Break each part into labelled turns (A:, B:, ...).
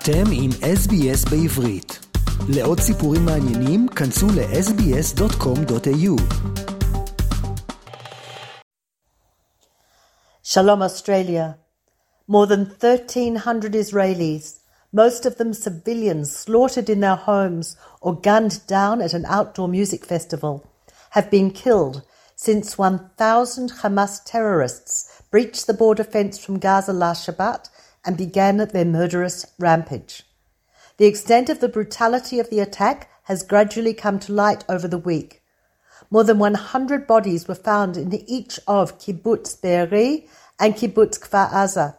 A: אתם עם SBS בעברית. לעוד סיפורים מעניינים, כנסו ל-sbs.com.au.
B: Shalom Australia. More than 1,300 Israelis, most of them civilians slaughtered in their homes or gunned down at an outdoor music festival, have been killed since 1,000 Hamas terrorists breached the border fence from Gaza last Shabbat and began their murderous rampage. The extent of the brutality of the attack has gradually come to light over the week. More than 100 bodies were found in each of Kibbutz Be'eri and Kibbutz Kfar Aza.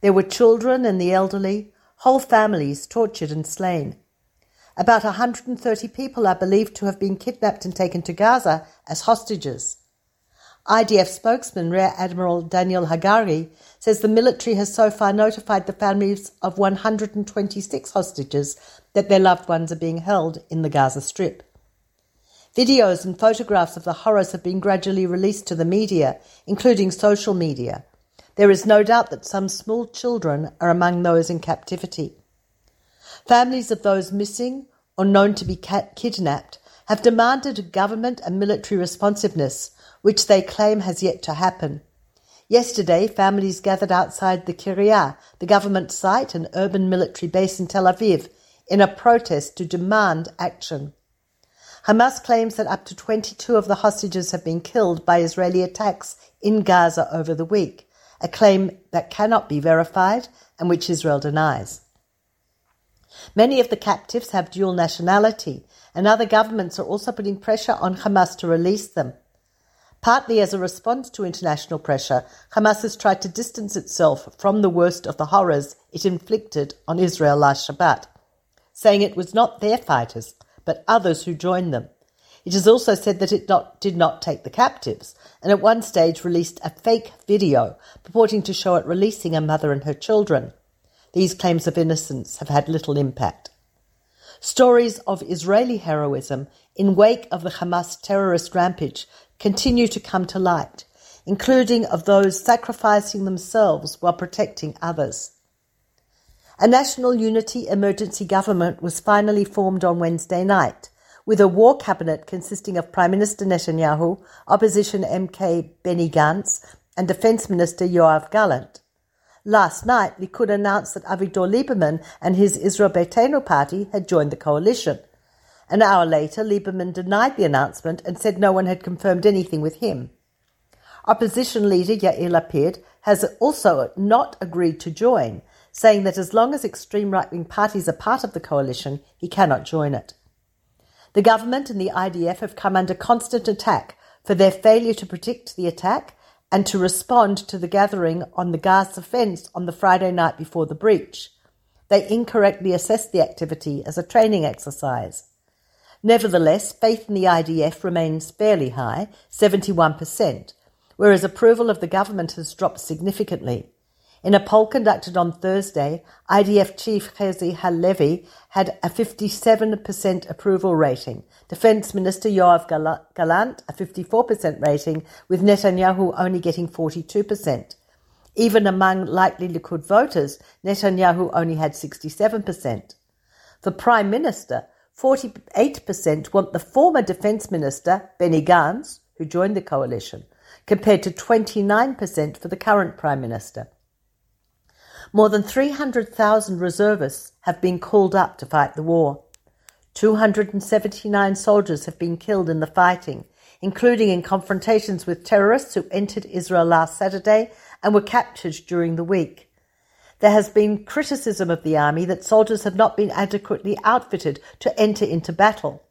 B: There were children and the elderly, whole families tortured and slain. About 130 people are believed to have been kidnapped and taken to Gaza as hostages. IDF spokesman Rear Admiral Daniel Hagari says the military has so far notified the families of 126 hostages that their loved ones are being held in the Gaza Strip. Videos and photographs of the horrors have been gradually released to the media, including social media. There is no doubt that some small children are among those in captivity. Families of those missing or known to be kidnapped have demanded government and military responsiveness which they claim has yet to happen. Yesterday, families gathered outside the Kiryat, the government site and urban military base in Tel Aviv, in a protest to demand action. Hamas claims that up to 22 of the hostages have been killed by Israeli attacks in Gaza over the week, a claim that cannot be verified and which Israel denies. Many of the captives have dual nationality, and other governments are also putting pressure on Hamas to release them. Partly as a response to international pressure, Hamas has tried to distance itself from the worst of the horrors it inflicted on Israel last Shabbat, saying it was not their fighters, but others who joined them. It has also said that it not, did not take the captives, and at one stage released a fake video purporting to show it releasing a mother and her children. These claims of innocence have had little impact. Stories of Israeli heroism in wake of the Hamas terrorist rampage continue to come to light, including of those sacrificing themselves while protecting others. A national unity emergency government was finally formed on Wednesday night, with a war cabinet consisting of Prime Minister Netanyahu, opposition MK Benny Gantz, and Defense Minister Yoav Gallant. Last night, Likud announced that Avigdor Lieberman and his Israel Beitenu party had joined the coalition. An hour later, Lieberman denied the announcement and said no one had confirmed anything with him. Opposition leader Yair Lapid has also not agreed to join, saying that as long as extreme right wing parties are part of the coalition, he cannot join it. The government and the IDF have come under constant attack for their failure to predict the attack and to respond to the gathering on the Gaza fence on the Friday night before the breach. They incorrectly assessed the activity as a training exercise. Nevertheless, faith in the IDF remains fairly high, 71%, whereas approval of the government has dropped significantly. In a poll conducted on Thursday, IDF chief Herzi Halevi had a 57% approval rating, Defense Minister Yoav Gallant a 54% rating, with Netanyahu only getting 42%. Even among likely Likud voters, Netanyahu only had 67%. For Prime Minister, 48% want the former Defence Minister, Benny Gantz, who joined the coalition, compared to 29% for the current Prime Minister. More than 300,000 reservists have been called up to fight the war. 279 soldiers have been killed in the fighting, including in confrontations with terrorists who entered Israel last Saturday and were captured during the week. There has been criticism of the army that soldiers have not been adequately outfitted to enter into battle.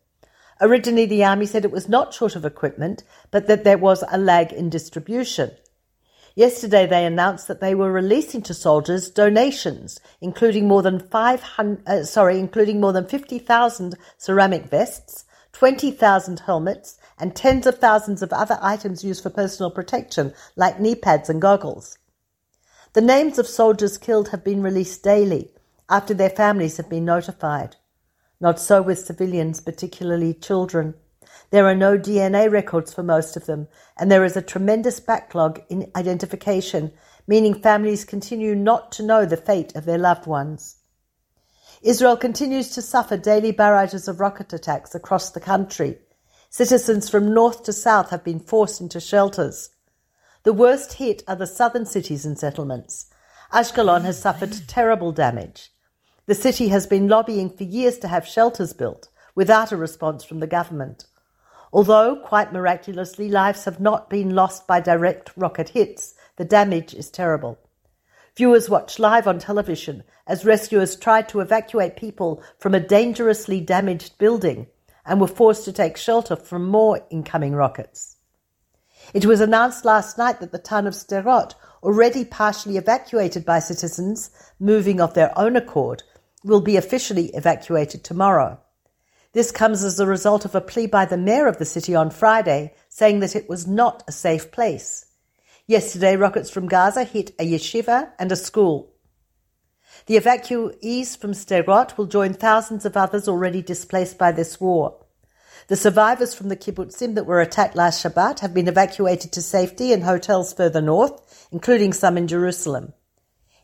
B: Originally, the army said it was not short of equipment, but that there was a lag in distribution. Yesterday, they announced that they were releasing to soldiers donations, including more than 500, uh, sorry, including more than 50,000 ceramic vests, 20,000 helmets, and tens of thousands of other items used for personal protection, like knee pads and goggles. The names of soldiers killed have been released daily after their families have been notified. Not so with civilians, particularly children. There are no DNA records for most of them, and there is a tremendous backlog in identification, meaning families continue not to know the fate of their loved ones. Israel continues to suffer daily barrages of rocket attacks across the country. Citizens from north to south have been forced into shelters. The worst hit are the southern cities and settlements. Ashkelon has suffered terrible damage. The city has been lobbying for years to have shelters built without a response from the government. Although, quite miraculously, lives have not been lost by direct rocket hits, the damage is terrible. Viewers watched live on television as rescuers tried to evacuate people from a dangerously damaged building and were forced to take shelter from more incoming rockets. It was announced last night that the town of Sderot, already partially evacuated by citizens moving of their own accord, will be officially evacuated tomorrow. This comes as a result of a plea by the mayor of the city on Friday saying that it was not a safe place. Yesterday, rockets from Gaza hit a yeshiva and a school. The evacuees from Sderot will join thousands of others already displaced by this war. The survivors from the kibbutzim that were attacked last Shabbat have been evacuated to safety in hotels further north, including some in Jerusalem.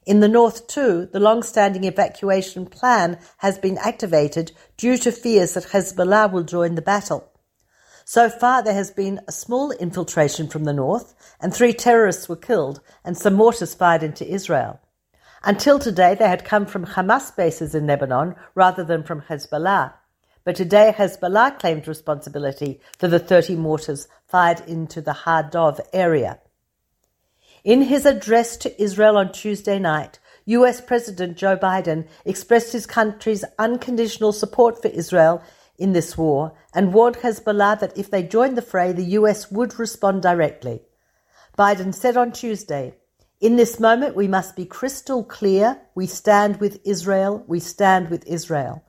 B: In the north, too, the long-standing evacuation plan has been activated due to fears that Hezbollah will join the battle. So far, there has been a small infiltration from the north, and three terrorists were killed, and some mortars fired into Israel. Until today, they had come from Hamas bases in Lebanon rather than from Hezbollah. But today, Hezbollah claimed responsibility for the 30 mortars fired into the Har Dov area. In his address to Israel on Tuesday night, US President Joe Biden expressed his country's unconditional support for Israel in this war and warned Hezbollah that if they joined the fray, the US would respond directly. Biden said on Tuesday, In this moment, we must be crystal clear. We stand with Israel. We stand with Israel.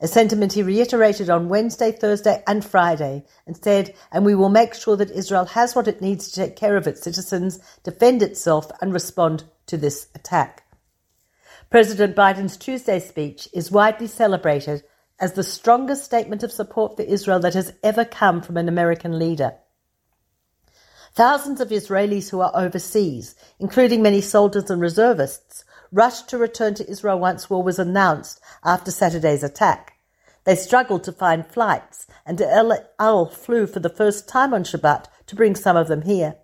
B: A sentiment he reiterated on Wednesday, Thursday, and Friday, and said, And we will make sure that Israel has what it needs to take care of its citizens, defend itself, and respond to this attack. President Biden's Tuesday speech is widely celebrated as the strongest statement of support for Israel that has ever come from an American leader. Thousands of Israelis who are overseas, including many soldiers and reservists, rushed to return to Israel once war was announced after Saturday's attack. They struggled to find flights, and El Al flew for the first time on Shabbat to bring some of them here.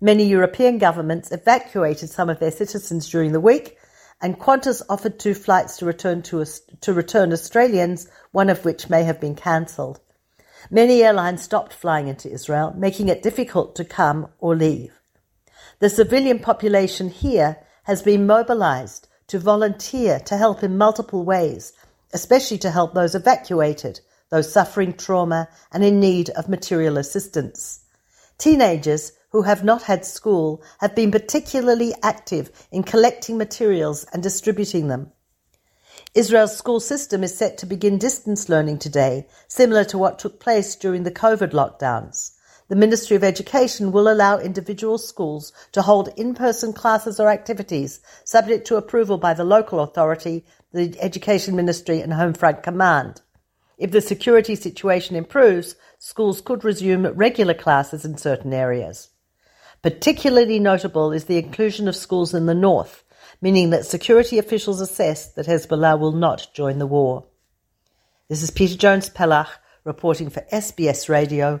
B: Many European governments evacuated some of their citizens during the week, and Qantas offered two flights to return to, to return Australians, one of which may have been cancelled. Many airlines stopped flying into Israel, making it difficult to come or leave. The civilian population here has been mobilized to volunteer to help in multiple ways, especially to help those evacuated, those suffering trauma and in need of material assistance. Teenagers who have not had school have been particularly active in collecting materials and distributing them. Israel's school system is set to begin distance learning today, similar to what took place during the COVID lockdowns. The Ministry of Education will allow individual schools to hold in-person classes or activities subject to approval by the local authority, the Education Ministry and Homefront Command. If the security situation improves, schools could resume regular classes in certain areas. Particularly notable is the inclusion of schools in the north, meaning that security officials assess that Hezbollah will not join the war. This is Peta Jones Pellach reporting for SBS Radio